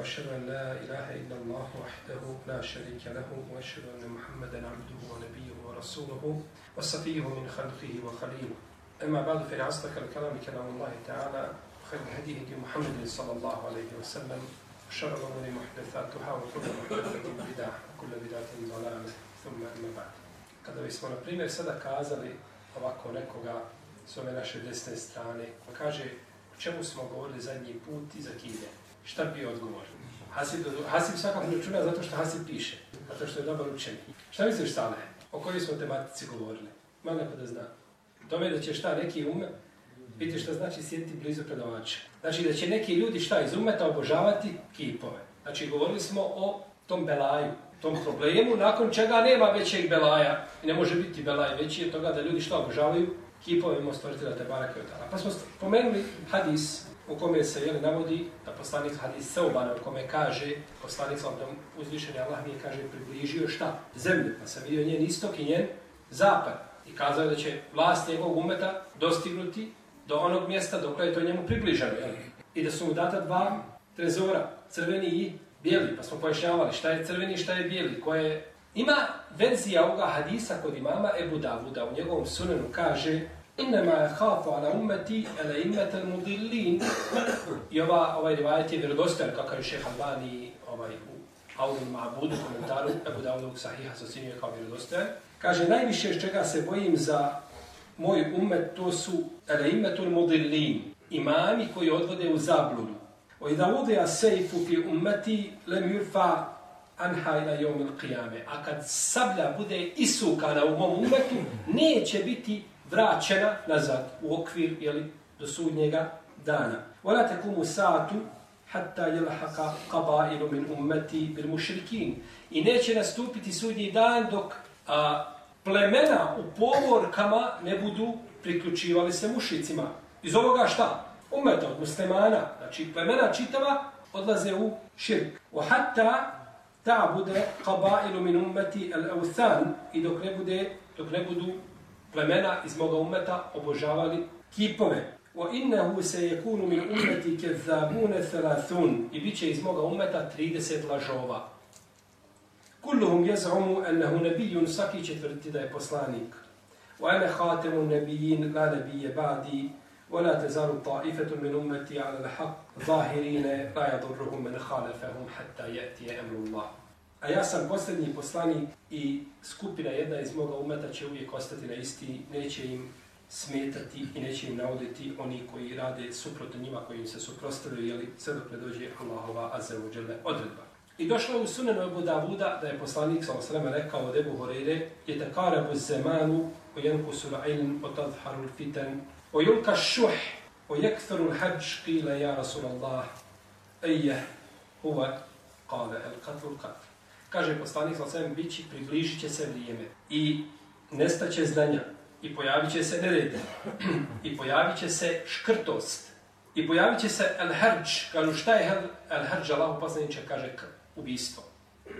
وأشهد أن لا إله إلا الله وحده لا شريك له وأشهد أن محمدا عبده ونبيه ورسوله وصفيه من خلقه وخليله أما بعد فإن أصدق الكلام كلام الله تعالى خير هدي هدي محمد صلى الله عليه وسلم وشر الأمور محدثاتها وكل محدثة بدعة وكل بدعة ضلالة ثم أما بعد bismo na primer sada kazali ovako nekoga s ove naše desne strane, pa kaže o čemu smo govorili zadnji put i za kinje. Šta bi odgovor? Hasib, Hasib svakako računa zato što Hasib piše, zato što je dobar učenik. Šta misliš, Sale? O kojoj smo tematici govorili? Ima neko pa da zna. Tome da će šta neki ume, vidite šta znači sjediti blizu predavača. Znači da će neki ljudi šta iz umeta obožavati kipove. Znači govorili smo o tom belaju, tom problemu, nakon čega nema većeg belaja i ne može biti belaj veći je toga da ljudi šta obožavaju kipove ima stvoriti da te barake od Pa smo spomenuli hadis u kome se jeli, navodi da poslanik hadis Seubana u kome kaže poslanik sam da uzvišen Allah mi je kaže približio šta? Zemlju. Pa sam vidio njen istok i njen zapad. I kazao da će vlast njegovog umeta dostignuti do onog mjesta dok je to njemu približano. Jeli? I da su mu data dva trezora, crveni i bijeli. Pa smo pojašnjavali šta je crveni i šta je bijeli. Koje... Ima verzija ovoga hadisa kod imama Ebu Davuda u njegovom sunenu kaže Innama khafu ala ummeti ala immeta mudillin. I ova, ovaj rivajet je vjerodostojan, kako je šeha Albani ovaj, u Aulul Ma'budu komentaru Ebu Davudovog sahiha sa sinuje kao vjerodostojan. Kaže, najviše s čega se bojim za moj ummet, to su ala immetul mudillin. Imami koji odvode u zabludu. O idha udija sejfu fi ummeti lem yurfa anha ila jomil qiyame. A kad sablja bude isukana u mom ummetu, neće biti vraćena nazad u okvir jeli, do sudnjega dana. Wala takumu sa'atu hatta yalhaqa qabailu min ummati bil mushrikin. I neće nastupiti sudnji dan dok a, plemena u povorkama ne budu priključivali se mušicima. Iz ovoga šta? Ummeta od muslimana, znači plemena čitava, odlaze u širk. Wa hatta ta bude qabailu min ummati al-awthan i dok ne bude dok ne budu plemena iz moga umeta obožavali kipove. وَإِنَّهُ سَيَكُونُ مِنْ أُمَّتِ كَذَّابُونَ ثَلَاثُونَ I bit će iz moga umeta 30 lažova. كُلُّهُمْ يَزْعُمُ أَنَّهُ نَبِيٌّ Svaki četvrti da je poslanik. وَأَنَا خَاتَمُ النَّبِيِّينَ لَا نَبِيَّ بَعْدِي ولا تزال طائفة من أمتي على الحق ظاهرين لا يضرهم من خالفهم حتى يأتي أمر الله a ja sam posljednji poslanik i skupina jedna iz moga umeta će uvijek ostati na isti, neće im smetati i neće im navoditi oni koji rade suprotno njima, koji im se suprostavljaju, jeli sve dok ne dođe Allahova azeođele odredba. I došlo je u sunenu Ebu Davuda da je poslanik sa osrema rekao od Ebu Horeire je takarabu zemanu o jenku sura ilm o tadharu fitan o julka šuh o jektharu hađ qila ja Rasulallah eje huva kale el katlu katlu kaže poslanik sa svem, bit će, približit će se vrijeme i nestaće znanja i pojavit će se nered i pojavit će se škrtost i pojavit će se el-herđ, kažu šta je el-herđ, Allah uposlaniče kaže ubistvo.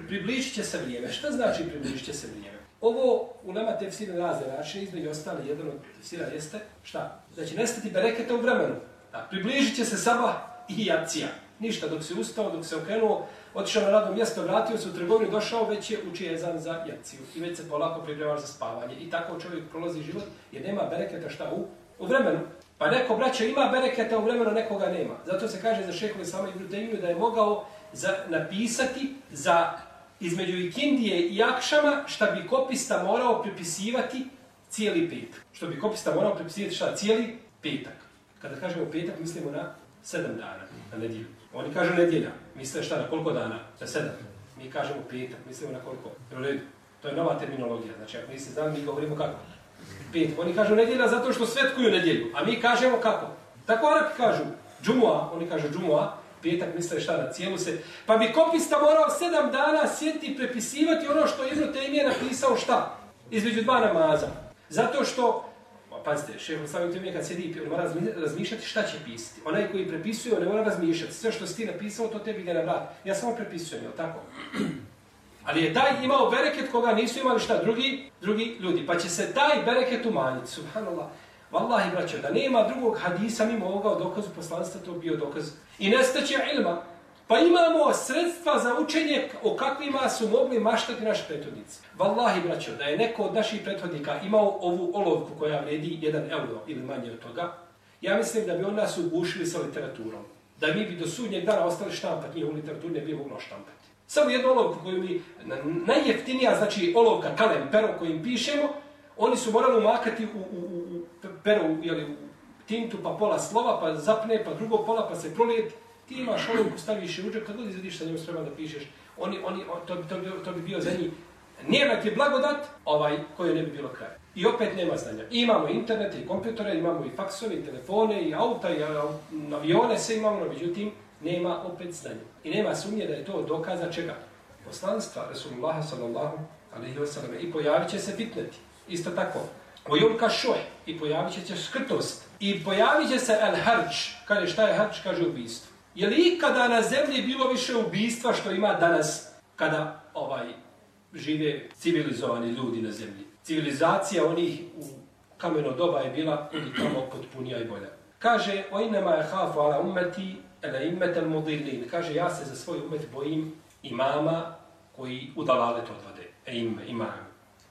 Približit će se vrijeme. Šta znači približit će se vrijeme? Ovo u nama tefsira razne načine, između ostali, jedan od tefsira jeste, šta? Da će nestati bereketa u vremenu. Da, približit će se sabah i jacija. Ništa, dok se ustao, dok se okrenuo, otišao na radno mjesto, vratio se u trgovinu, došao, već je učio jezan za jaciju. I već se polako pripremaš za spavanje. I tako čovjek prolazi život, jer nema bereketa šta u, u vremenu. Pa neko braća ima bereketa u vremenu, nekoga nema. Zato se kaže za šehovi samo i Brutejinu da je mogao za, napisati za između ikindije i akšama šta bi kopista morao pripisivati cijeli petak. Što bi kopista morao pripisivati šta? Cijeli petak. Kada kažemo petak, mislimo na sedam dana, na nedjelju. Oni kažu nedjelja. Misle šta, na koliko dana? Za sedam. Mi kažemo petak, mislimo na koliko? Redu. To je nova terminologija. Znači, ako niste znali, mi govorimo kako? Pet. Oni kažu nedjelja zato što svetkuju nedjelju. A mi kažemo kako? Tako Arapi kažu. Džumua, oni kažu džumua, petak misle šta na cijelu se. Pa bi kopista morao sedam dana sjeti i prepisivati ono što Ibn Taymi je napisao šta? Između dva namaza. Zato što pazite, šeho Slavim Tumije kad sjedi, on mora razmišljati šta će pisati. Onaj koji prepisuje, on ne mora razmišljati. Sve što si ti napisao, to tebi ide na vrat. Ja samo prepisujem, jel tako? Ali je taj imao bereket koga nisu imali šta drugi, drugi ljudi. Pa će se taj bereket umanjiti. Subhanallah. Wallahi, braćo, da nema drugog hadisa mimo ovoga o dokazu poslanstva, to bio dokaz. I nestaće ilma. Pa imamo sredstva za učenje o kakvima su mogli maštati naši prethodnici. Wallahi, braćo, da je neko od naših prethodnika imao ovu olovku koja vredi 1 euro ili manje od toga, ja mislim da bi on nas ugušili sa literaturom. Da mi bi do sudnjeg dana ostali štampati njihovu literaturu, ne bi moglo štampati. Samo jednu olovku koju mi, najjeftinija, znači olovka, kalem, pero kojim pišemo, oni su morali umakati u, u, u pero, jeli, u tintu, pa pola slova, pa zapne, pa drugo pola, pa se prolijeti ti imaš olovku, staviš i uđe, kad god izvediš sa njom spreman da pišeš, oni, oni, to, to, to, to bi bio za njih nijemet je blagodat, ovaj koji ne bi bilo kraja. I opet nema znanja. I imamo internet i kompjutore, imamo i faksove, i telefone, i auta, i um, avione, sve imamo, no međutim, nema opet znanja. I nema sumnje da je to dokaza čega? Poslanstva Rasulullah sallallahu alaihi wa sallam. I pojavit će se fitneti. Isto tako. O julka šoj. I pojavit će se škrtost. I pojavit će se el harč. Kaže šta je harč? Kaže ubijstvo. Je li ikada na zemlji bilo više ubistva što ima danas kada ovaj žive civilizovani ljudi na zemlji? Civilizacija onih u kameno doba je bila ili tamo potpunija i bolja. Kaže, o inema je hafu ala umeti, ala imetel mudilin. Kaže, ja se za svoj umet bojim imama koji udalale to odvade. E ime, imam.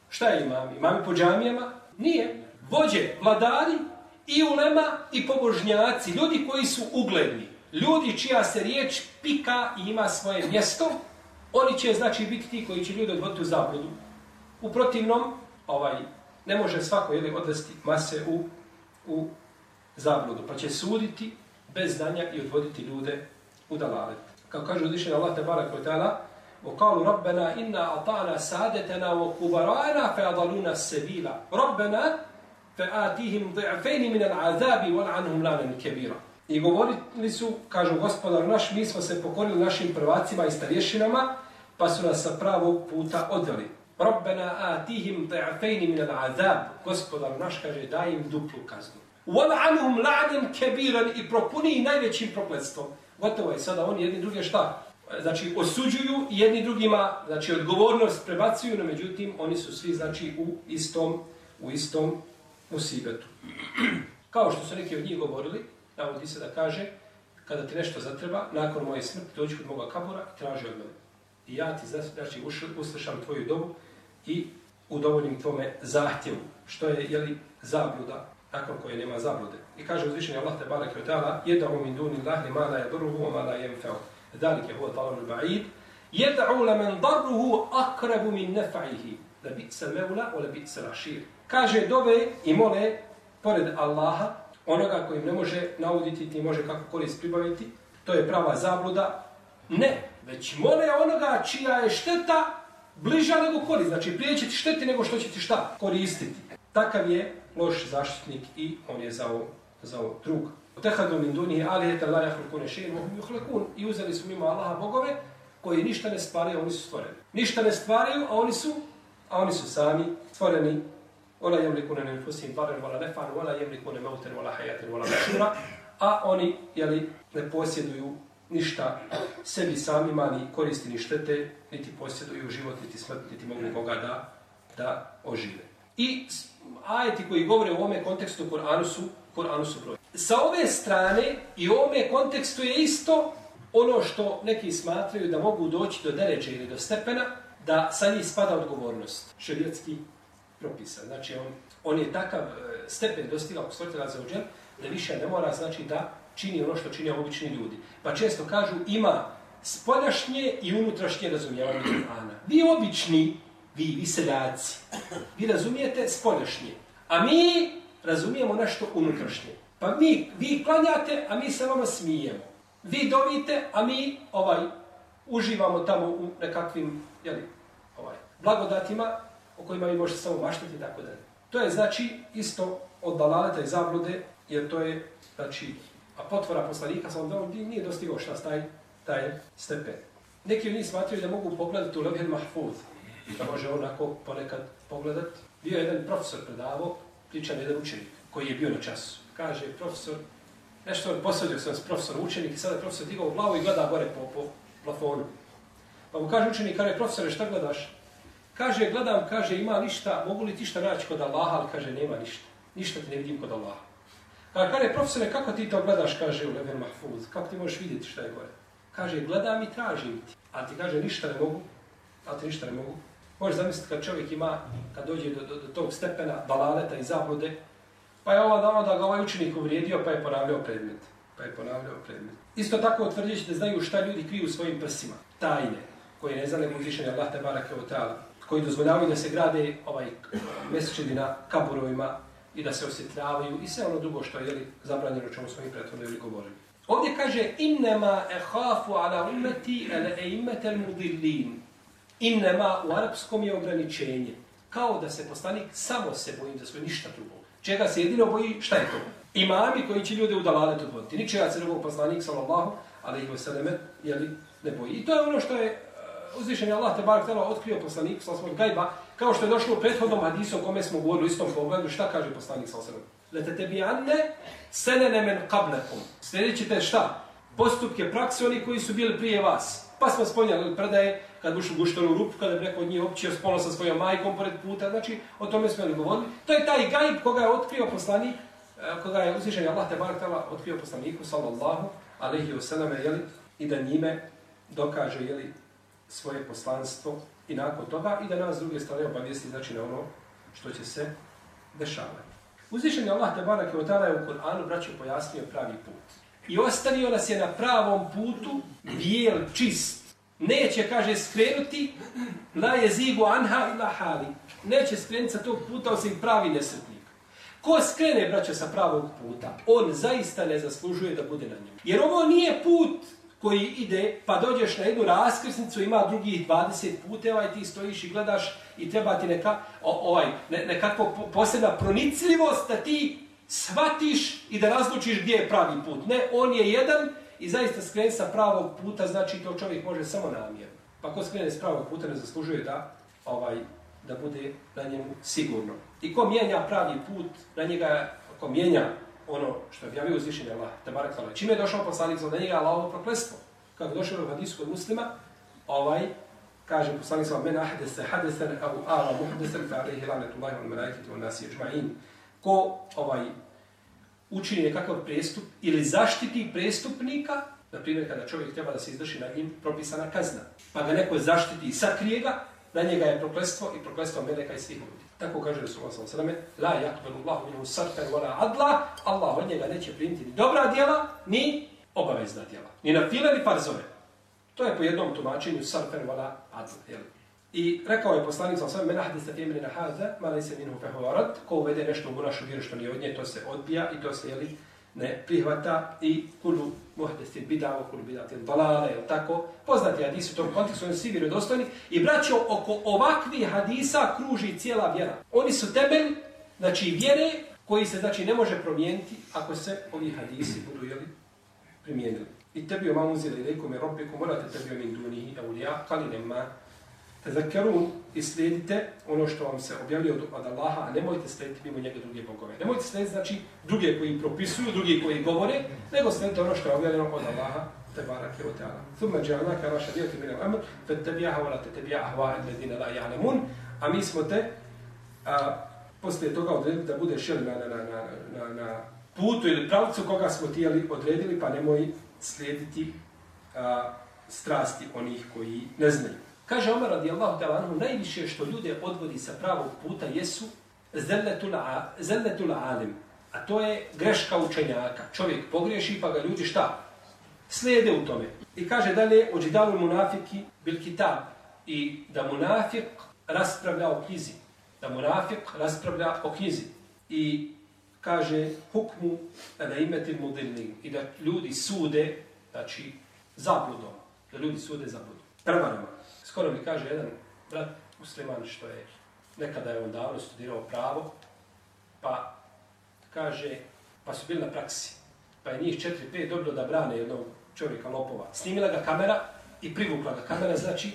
Šta je imam? Imam po džamijama? Nije. Vođe, vladari i ulema i pobožnjaci. Ljudi koji su ugledni ljudi čija se riječ pika i ima svoje mjesto, oni će znači biti ti koji će ljudi odvoditi u zabludu. U protivnom, ovaj, ne može svako ili odvesti mase u, u zabludu, pa će suditi bez znanja i odvoditi ljude u dalalet. Kao kaže uzvišenje Allah te barak od tala, وقالوا ربنا إنا أطعنا سادتنا وكبرانا فأضلونا السبيل ربنا فآتيهم ضعفين من العذاب والعنهم لانا كبيرا I govorili su, kažu gospodar naš, mi smo se pokorili našim prvacima i starješinama, pa su nas sa pravog puta odveli. Rabbena atihim ta'afejni min al-azab. Gospodar naš kaže, daj im duplu kaznu. Wal'anuhum la'anim kebiran i propuni najvećim prokletstvom. Gotovo je sada oni jedni druge šta? Znači, osuđuju jedni drugima, znači, odgovornost prebacuju, no međutim, oni su svi, znači, u istom, u istom musibetu. Kao što su neki od njih govorili, navodi se da kaže, kada ti nešto zatreba, nakon moje smrti dođi kod moga kabura i traži od mene. I ja ti znači, uslišam tvoju dobu i udovoljim tvome zahtjevu, što je jeli, zabluda, nakon koje nema zablude. I kaže uzvišenje Allah te barek i ta'ala, jeda'u min duni lahni ma la yadurruhu wa ma la yanfa'u. Dalike huwa talabul ba'id. Jeda'u la men darruhu akrabu min nefaihi. La bi'sa mevla o la bi'sa rašir. Kaže dove i mole, pored Allaha, onoga kojim ne može nauditi, ti može kako korist pribaviti, to je prava zabluda. Ne, već mole onoga čija je šteta bliža nego korist. Znači, prije će ti šteti nego što će ti šta koristiti. Takav je loš zaštitnik i on je zao, zao drug. Tehadu min duni alijeta la jahlukune šeir mohum juhlekun. I uzeli su mimo Allaha bogove koji ništa ne stvaraju, oni su stvoreni. Ništa ne stvaraju, a oni su, a oni su sami stvoreni Ola يملكون لانفسهم ضرا ولا نفعا ولا يملكون موتا ولا hajater, ولا مصيرا a oni jeli, ne posjeduju ništa sebi samima ni koristi ni štete niti posjeduju život niti smrt niti mogu koga da da ožive. I ajeti koji govore u ovome kontekstu Koranu su Kur'anu su broj sa ove strane i u ovome kontekstu je isto ono što neki smatraju da mogu doći do deređe ili do stepena da sa njih spada odgovornost. Šerijatski propisa. Znači, on, on je takav e, stepen dostigao kod stvoritelja za uđel, da više ne mora znači da čini ono što čini obični ljudi. Pa često kažu, ima spoljašnje i unutrašnje razumijevanje Kur'ana. Vi obični, vi, vi seljaci, vi razumijete spoljašnje. A mi razumijemo nešto unutrašnje. Pa mi, vi klanjate, a mi se vama smijemo. Vi dovite, a mi ovaj uživamo tamo u nekakvim jeli, ovaj, blagodatima, o kojima vi možete samo maštati i tako dalje. To je znači isto od dalaleta i zablude, jer to je, znači, a potvora poslanika sam vam nije dostigao šta taj, taj stepen. Neki od njih smatruju da mogu pogledati u Levhen Mahfuz, da može onako ponekad pogledat. Bio je jedan profesor predavo, pričan jedan učenik koji je bio na času. Kaže, profesor, nešto posadio sam s profesorom učenik i sada je profesor digao glavu i gleda gore po, po plafonu. Pa mu kaže učenik, kaže, profesore, šta gledaš? Kaže, gledam, kaže, ima ništa, mogu li ti šta naći kod Allaha, ali kaže, nema ništa. Ništa ti ne vidim kod Allaha. Kaže, kaže, profesore, kako ti to gledaš, kaže, u Leven Mahfuz, kako ti možeš vidjeti šta je gore? Kaže, gledam i tražim ti. A ti kaže, ništa ne mogu. A ti ništa ne mogu. Možeš zamisliti kad čovjek ima, kad dođe do, do, do tog stepena balaleta i zablude, pa je ovo dano da ga ovaj učenik uvrijedio, pa je ponavljao predmet. Pa je ponavljao predmet. Isto tako utvrđujući da znaju šta ljudi kriju u svojim prsima. Tajne, koje ne zna nego uzvišenje Allah te barake o ta'ala, koji dozvoljavaju da se grade ovaj mesečini na kaburovima i da se osjetljavaju i sve ono drugo što je jeli, zabranjeno čemu smo i prethodno ili govorili. Ovdje kaže innema ehafu ala ummeti ele eimetel mudillin. Innema u arapskom je ograničenje. Kao da se poslanik samo se bojim za svoje ništa drugo. Čega se jedino boji, šta je to? Imami koji će ljude u dalaletu voditi. Ničega se drugog poslanik, sallallahu, ali ih vseleme, jeli, ne boji. I to je ono što je uzvišen je Allah te barek tela otkrio poslanik, sallallahu, gajba, kao što je došlo u prethodnom hadisu o kome smo govorili u istom pogledu, šta kaže poslanik, sallallahu, Lete tebi anne, senene men kablekom. Sljedeći te šta? Postupke prakse oni koji su bili prije vas. Pa smo spominjali predaje kad bušu guštanu rupu, kada je neko od njih općio spolno sa svojom majkom pored puta, znači o tome smo li govorili. To je taj gajb koga je otkrio poslanik, e, koga je uzvišen Allah te barak otkrio poslaniku, sallallahu alaihi wasallam, jeli, i da njime dokaže jeli, svoje poslanstvo i nakon toga i da nas s druge strane obavijesti znači na ono što će se dešavati. Uzvišen je Allah Tebara Kevotala je u Kur'anu braću pojasnio pravi put. I ostavio nas je na pravom putu, bijel, čist. Neće, kaže, skrenuti, la je zigu anha ila hali. Neće skrenuti sa tog puta, osim pravi nesretnik. Ko skrene, braćo, sa pravog puta, on zaista ne zaslužuje da bude na njemu. Jer ovo nije put koji ide, pa dođeš na jednu raskrsnicu, ima drugih 20 puteva i ti stojiš i gledaš i treba ti neka, o, ovaj, ne, nekako posebna pronicljivost da ti shvatiš i da razlučiš gdje je pravi put. Ne, on je jedan i zaista skren sa pravog puta, znači to čovjek može samo namjerno. Pa ko skrene s pravog puta ne zaslužuje da ovaj da bude na njemu sigurno. I ko mijenja pravi put, na njega, ko mijenja ono što je objavio uzvišenje Allah, te barek tala. Čime je došao poslanik za njega Allahovo proklestvo? Kako došao u hadisu kod muslima, ovaj, kaže poslanik sa men ahdese hadesen au ala muhdesen fa alaihi lanetullahi wa malaikati wa nasi ajma'in. Ko ovaj, učini nekakav prestup ili zaštiti prestupnika, na primjer kada čovjek treba da se izdrži na njim propisana kazna, pa ga neko zaštiti i sakrije ga, na njega je proklestvo i proklestvo meleka i svih ljudi. Tako kaže Resulullah sallallahu alejhi ve selleme: "La yaqbalu Allahu minhu sarfan wala adla." Allah od njega neće primiti ni dobra djela, ni obavezna djela. Ni na file ni farzove. To je po jednom tumačenju sarfan wala adla, jel? I rekao je poslanik sallallahu alejhi ve selleme: "Men hadisa fi amrina hadha ma laysa minhu fa huwa rad." Ko uvede nešto u našu vjeru što nije od nje, to se odbija i to se jeli ne prihvata i kulu bid'a bidao, kulu bidati dalale, ili tako. Poznati hadis u tom kontekstu, oni su svi vjerodostojni. I braćo, oko ovakvih hadisa kruži cijela vjera. Oni su temelj, znači vjere, koji se znači ne može promijeniti ako se ovi hadisi budu jeli, primijenili. I tebi o mamu zili rekom je robbiku, morate tebi o min dunihi, eulija, kali nema Tezakerun i slijedite ono što vam se objavljuje od, od Allaha, a nemojte slijediti mimo njega druge bogove. Nemojte slijediti znači druge koji propisuju, drugi koji govore, nego slijedite ono što je objavljeno od Allaha, te barake o teala. Thumma džavna ka vaša dijeti mine amr, fe tebijaha vala te tebija ahva la ja'lemun, a mi smo te a, poslije toga odredili da budeš šel na, na, na, na, na putu ili pravcu koga smo tijeli odredili, pa nemoj slijediti a, strasti onih koji ne znaju. Kaže Omer radijallahu ta'ala anhu, najviše što ljude odvodi sa pravog puta jesu zelletul alim. A to je greška učenjaka. Čovjek pogriješi pa ga ljudi šta? Slijede u tome. I kaže dalje, ođidalu munafiki bil kitab. I da munafik raspravlja o knjizi. Da munafik raspravlja o knjizi. I kaže hukmu na imetil mudilni. I da ljudi sude, znači, zabludom. Da ljudi sude zabludom. Prvarama. Skoro mi kaže jedan brat musliman što je nekada je on davno studirao pravo, pa kaže, pa su bili na praksi, pa je njih 4-5 dobilo da brane jednog čovjeka lopova. Snimila ga kamera i privukla ga kamera, znači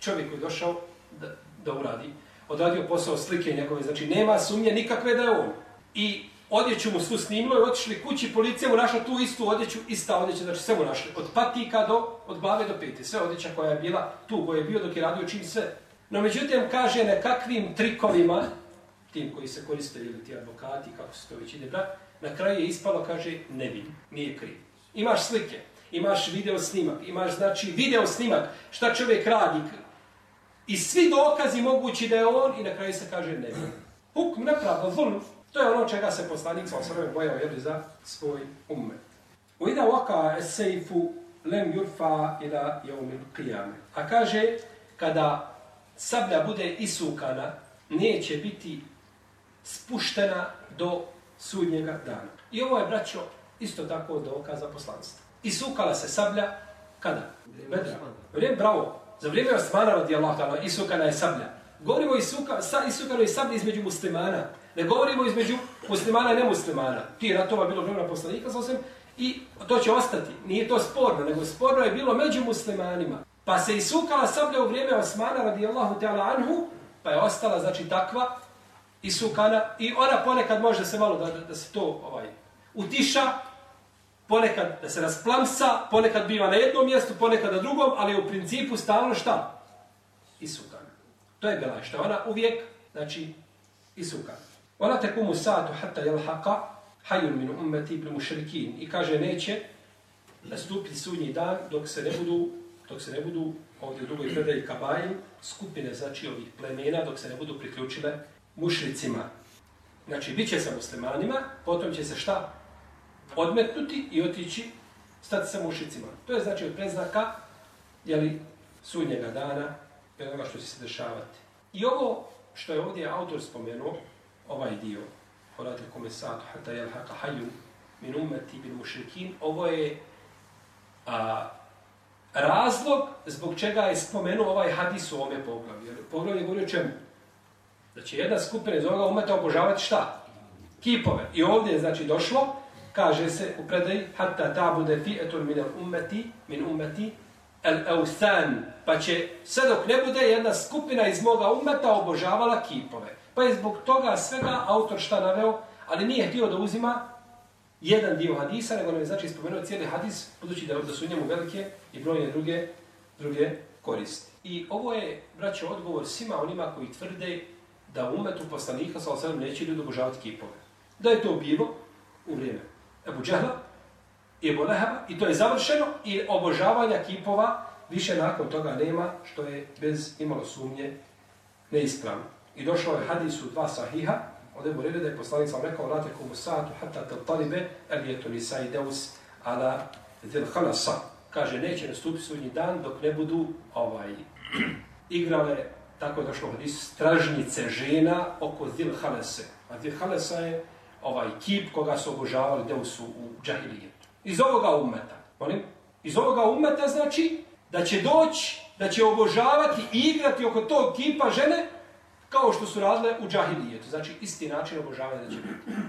čovjek koji je došao da, da uradi, odradio posao slike njegove, znači nema sumnje nikakve da je on. I odjeću mu svu snimilo i otišli kući, policija mu našla tu istu odjeću, ista odjeća, znači sve mu našli. Od patika do, od glave do pete, sve odjeća koja je bila tu, koja je bio dok je radio čim sve. No međutim, kaže nekakvim trikovima, tim koji se koriste, ili ti advokati, kako se to već ide brat, na kraju je ispalo, kaže, ne nije kriv. Imaš slike. imaš video snimak, imaš znači video snimak, šta čovjek radi. I svi dokazi mogući da je on i na kraju se kaže ne. Hukm nepravda, zulm, to je ono čega se poslanik sa osrame bojao jeli za svoj umet. U ida waka sejfu lem yurfa ila jeumil qiyame. A kaže, kada sablja bude isukana, neće biti spuštena do sudnjega dana. I ovo je, braćo, isto tako dokaz za poslanstvo. Isukala se sablja, kada? Bedra. Vrijeme, bravo. Za vrijeme Osmana radi Allah, isukana je sablja. Govorimo isuka, sa, isukano je sablja između muslimana. Ne govorimo između muslimana i nemuslimana. Ti ratova bilo vremena poslanika, sa i to će ostati. Nije to sporno, nego sporno je bilo među muslimanima. Pa se isukala sablja u vrijeme Osmana radi Allahu ta'ala anhu, pa je ostala, znači, takva isukana i ona ponekad može se malo da, da, da se to ovaj utiša, ponekad da se rasplamsa, ponekad biva na jednom mjestu, ponekad na drugom, ali u principu stalno šta? Isukana. To je bila što ona uvijek, znači, isukana. Ona te kumu satu hatta jel haka, hajun min ummeti bil mušrikin. I kaže, neće nastupiti sudnji dan dok se ne budu, dok se ne budu ovdje u drugoj predaji kabajim, skupine, znači ovih plemena, dok se ne budu priključile mušricima. Znači, bit će sa muslimanima, potom će se šta? Odmetnuti i otići, stati sa mušicima. To je znači od preznaka, jeli, sudnjega dana, i onoga što će se dešavati. I ovo što je ovdje autor spomenuo, ovaj dio, Horat kome satu, hata jel haka haju, min umeti bil mušrikin, ovo je a, razlog zbog čega je spomenuo ovaj hadis u ovome poglavlju. Poglavlje govori o čemu? da će jedna skupina iz ovoga umeta obožavati šta? Kipove. I ovdje je znači došlo, kaže se u predaji, hatta ta bude fi min min ummeti, min ummeti, el eusan, pa će sve dok ne bude jedna skupina iz moga umeta obožavala kipove. Pa je zbog toga svega autor šta naveo, ali nije htio da uzima jedan dio hadisa, nego nam je znači spomenuo cijeli hadis, budući da, da su njemu velike i brojne druge, druge koristi. I ovo je, braćo, odgovor svima onima koji tvrde da umetu poslanika sa osam neće ljudi obožavati kipove. Da je to bilo u vrijeme Ebu Džahla i Ebu Leheba i to je završeno i obožavanja kipova više nakon toga nema što je bez imalo sumnje neispravno. I došao je hadis u dva sahiha od Ebu Leheba da je poslanik sam rekao vrate kumu satu hatta tel talibe el je to nisa i deus ala zil halasa. Kaže, neće nastupiti sudnji dan dok ne budu ovaj igrale tako je došlo hadis, stražnice žena oko Zil halase. A Zil halasa je ovaj kip koga su obožavali deusu su u džahilijetu. Iz ovoga umeta. Molim? Iz ovoga umeta znači da će doći, da će obožavati i igrati oko tog kipa žene kao što su radile u džahilijetu. Znači isti način obožavanja da će biti.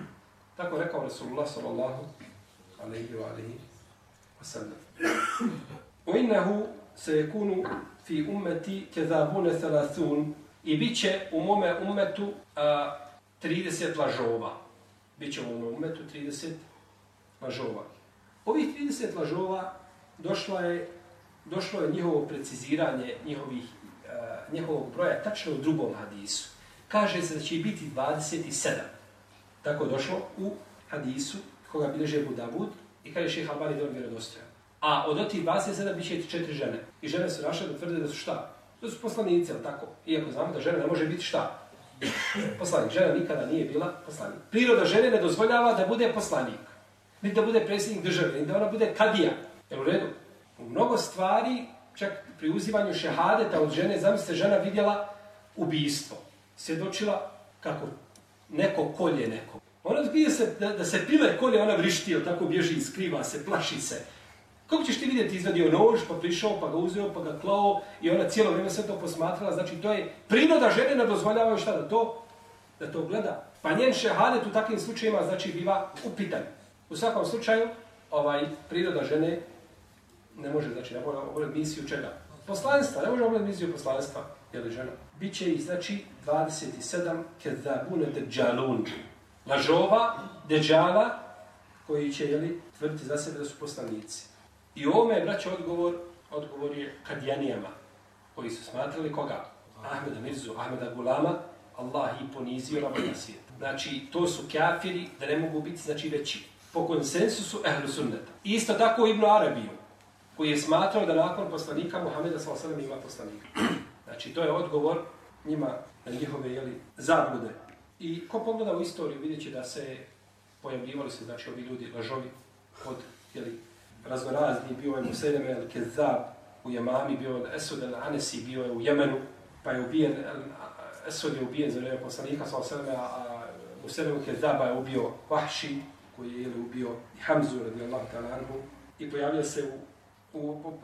Tako je rekao Rasulullah sallallahu alaihi wa alaihi wa sallam. U innehu se je kunu fi ummeti kezabune salasun i bit će u mome ummetu a, 30 lažova. Biće u mome ummetu 30 lažova. Ovih 30 lažova došla je, došlo je njihovo preciziranje njihovih, Eh, njihovog broja tačno u drugom hadisu. Kaže se da će biti 27. Tako došlo u hadisu koga bileže Budavud i kaže šeha Albani on vjerodostojan. A od otih 27 bit će četiri žene. I žene su našle da tvrde da su šta? Da su poslanice, ali tako? Iako znamo da žena ne može biti šta? Poslanik. Žena nikada nije bila poslanik. Priroda žene ne dozvoljava da bude poslanik. Ni da bude predsjednik države, ni da ona bude kadija. Jel u redu? U mnogo stvari, čak pri uzivanju šehadeta od žene, zamislite, žena vidjela ubijstvo. Svjedočila kako neko kolje neko. Ona vidi se da, da se pile kolje, ona vrišti, tako bježi, skriva se, plaši se. Kako ćeš ti vidjeti izvadio nož, pa prišao, pa ga uzeo, pa ga klao i ona cijelo vrijeme sve to posmatrala. Znači, to je priroda žene ne dozvoljava šta da to, da to gleda. Pa njen šehadet u takvim slučajima znači biva upitan. U svakom slučaju, ovaj priroda žene ne može, znači, ne mora obavljati misiju čega? Poslanstva, ne možemo gledati misiju poslanstva, je li žena? Biće i, znači, 27 kezabune deđalun. Lažova, deđala, koji će, jeli, tvrditi za sebe da su poslanici. I ovome je, braće, odgovor, odgovor je kadijanijama, koji su smatrali koga? Ahmeda Mirzu, Ahmeda Gulama, Allah i ponizio na svijet. Znači, to su kafiri da ne mogu biti, znači, veći. Po konsensusu ehlu sunneta. Isto tako Ibn Arabiju koji je smatrao da nakon poslanika Muhameda s.a.v. ima poslanika. Znači, to je odgovor njima na njihove jeli, zablude. I ko pogleda u istoriju, vidjet će da se pojavljivali se, znači, ovi ljudi lažovi od jeli, raznorazni, bio je Museleme el Kezab u Jemami, bio je Esud el Anesi, bio je u Jemenu, pa je ubijen, Esud je ubijen za vreme poslanika, s.a.v. a Museleme el Kezaba je ubio Vahši, koji je jeli, ubio Hamzu, radijallahu ta'ala anhu, i pojavio se u u, u,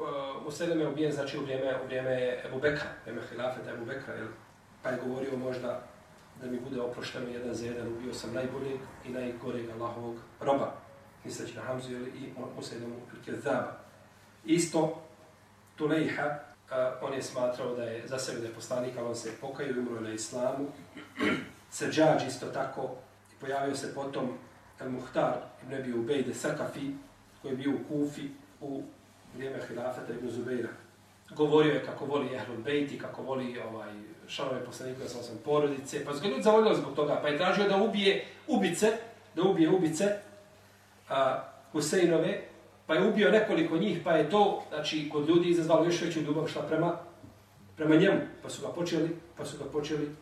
u Seleme ubijen, znači u vrijeme, u vrijeme Ebu Bekra, vrijeme hilafeta Ebu Bekra, jel? pa je govorio možda da mi bude oprošteno jedan za jedan, ubio sam najboljeg i najgoreg Allahovog roba, misleći na Hamzu jel? i Muselemu Kezaba. Isto Tulejha, uh, on je smatrao da je za sebe da je poslanik, ali on se pokaju i umro na islamu. Srđađ isto tako, i pojavio se potom El Muhtar, ibn Ebi Ubejde Sakafi, koji je bio u Kufi, u vrijeme hilafeta Ibn Zubeira. Govorio je kako voli Ehlul Bejti, kako voli ovaj, šalove poslanika sa osam porodice, pa su ga ljudi zavoljali zbog toga, pa je tražio da ubije ubice, da ubije ubice a, Huseinove, pa je ubio nekoliko njih, pa je to, znači, kod ljudi izazvalo još veću ljubav šta prema, prema njemu, pa su ga počeli, pa su ga počeli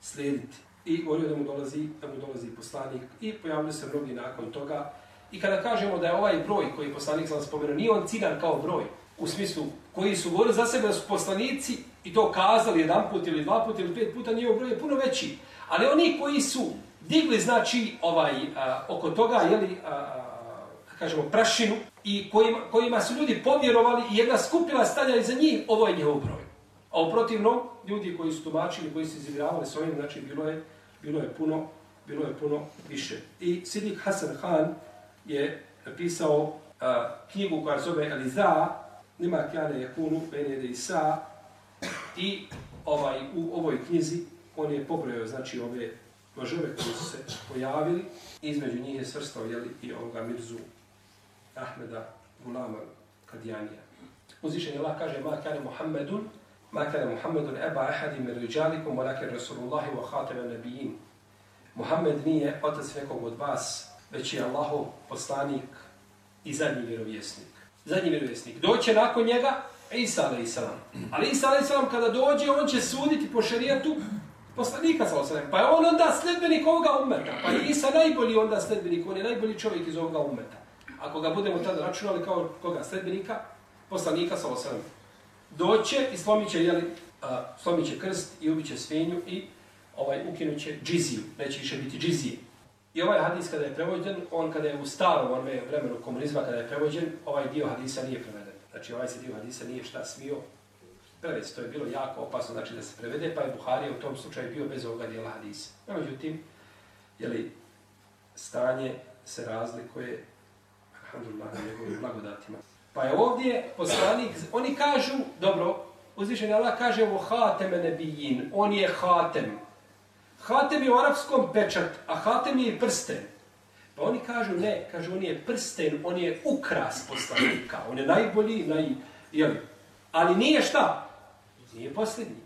slijediti. I govorio da mu dolazi, da mu dolazi poslanik i pojavili se mnogi nakon toga, I kada kažemo da je ovaj broj koji je poslanik sam spomenuo, nije on ciljan kao broj, u smislu koji su govorili za sebe da su poslanici i to kazali jedan put ili dva put ili pet puta, nije broj je puno veći. Ali oni koji su digli, znači, ovaj, a, oko toga, jeli, a, a, kažemo, prašinu, i kojima, kojima su ljudi povjerovali i jedna skupina stanja iza njih, ovo je njihov broj. A uprotivno, ljudi koji su tumačili, koji su izigravali s ovim, znači, bilo je, bilo je puno, bilo je puno više. I Sidik Hasan Khan, je napisao uh, knjigu koja zove Eliza, nima kjane je kunu, benede i sa, i ovaj, u ovoj knjizi on je pobrojao znači ove mažove koji su se pojavili, između njih je svrstao jeli, i ovoga Mirzu Ahmeda Gulama Kadijanija. Uzvišen je Allah kaže, ma kane Muhammedun, ma kane Muhammedun eba ahadi mir riđalikum, walakin Rasulullahi wa khatama nabijin. Muhammed nije otac nekog od vas, već je Allahov poslanik i zadnji vjerovjesnik. Zadnji vjerovjesnik. Doće nakon njega Isa a.s. Ali Isa a.s. kada dođe, on će suditi po šerijatu poslanika sa osanem. Pa je on onda sledbenik ovoga umeta. Pa je Isa najbolji onda sledbenik, on je najbolji čovjek iz ovoga umeta. Ako ga budemo tada računali kao koga sledbenika, poslanika sa osanem. Doće i slomit će, jeli, a, slomit će krst i ubiće svinju i ovaj ukinut će džiziju. Neće više biti džizije. I ovaj hadis kada je prevođen, on kada je u starom onome vremenu komunizma kada je prevođen, ovaj dio hadisa nije preveden. Znači ovaj se dio hadisa nije šta smio prevesti. To je bilo jako opasno znači da se prevede, pa je Buharija u tom slučaju bio bez ovoga dijela hadisa. No, međutim, jeli, stanje se razlikuje alhamdulillah na njegovim blagodatima. Pa je ovdje poslanik, oni kažu, dobro, uzvišen Allah kaže ovo hateme nebijin, on je hatem, Hatem je u arapskom pečat, a hatem je i prsten. Pa oni kažu ne, kažu on je prsten, on je ukras poslanika, on je najbolji, naj, jeli. ali nije šta? Nije posljednji.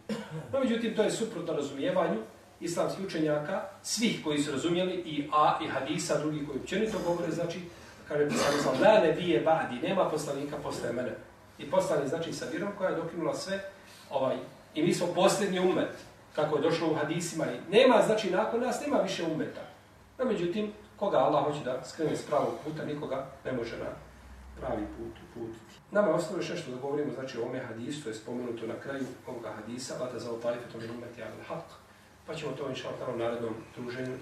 No, međutim, to je suprotno razumijevanju islamskih učenjaka, svih koji su razumijeli, i A, i Hadisa, drugi koji općenito govore, znači, kaže poslanik sam, la ne bije badi, nema poslanika posle mene. I poslani, znači, sa virom koja je dokinula sve, ovaj, i mi smo posljednji umet kako je došlo u hadisima i nema, znači nakon nas nema više umeta. No, međutim, koga Allah hoće da skrene s pravog puta, nikoga ne može na pravi put uputiti. Nama je ostalo još nešto da govorimo, znači o ome hadisu, to je spomenuto na kraju ovoga hadisa, vata za otajfetom i umeti al haq, pa ćemo to inša u narednom druženju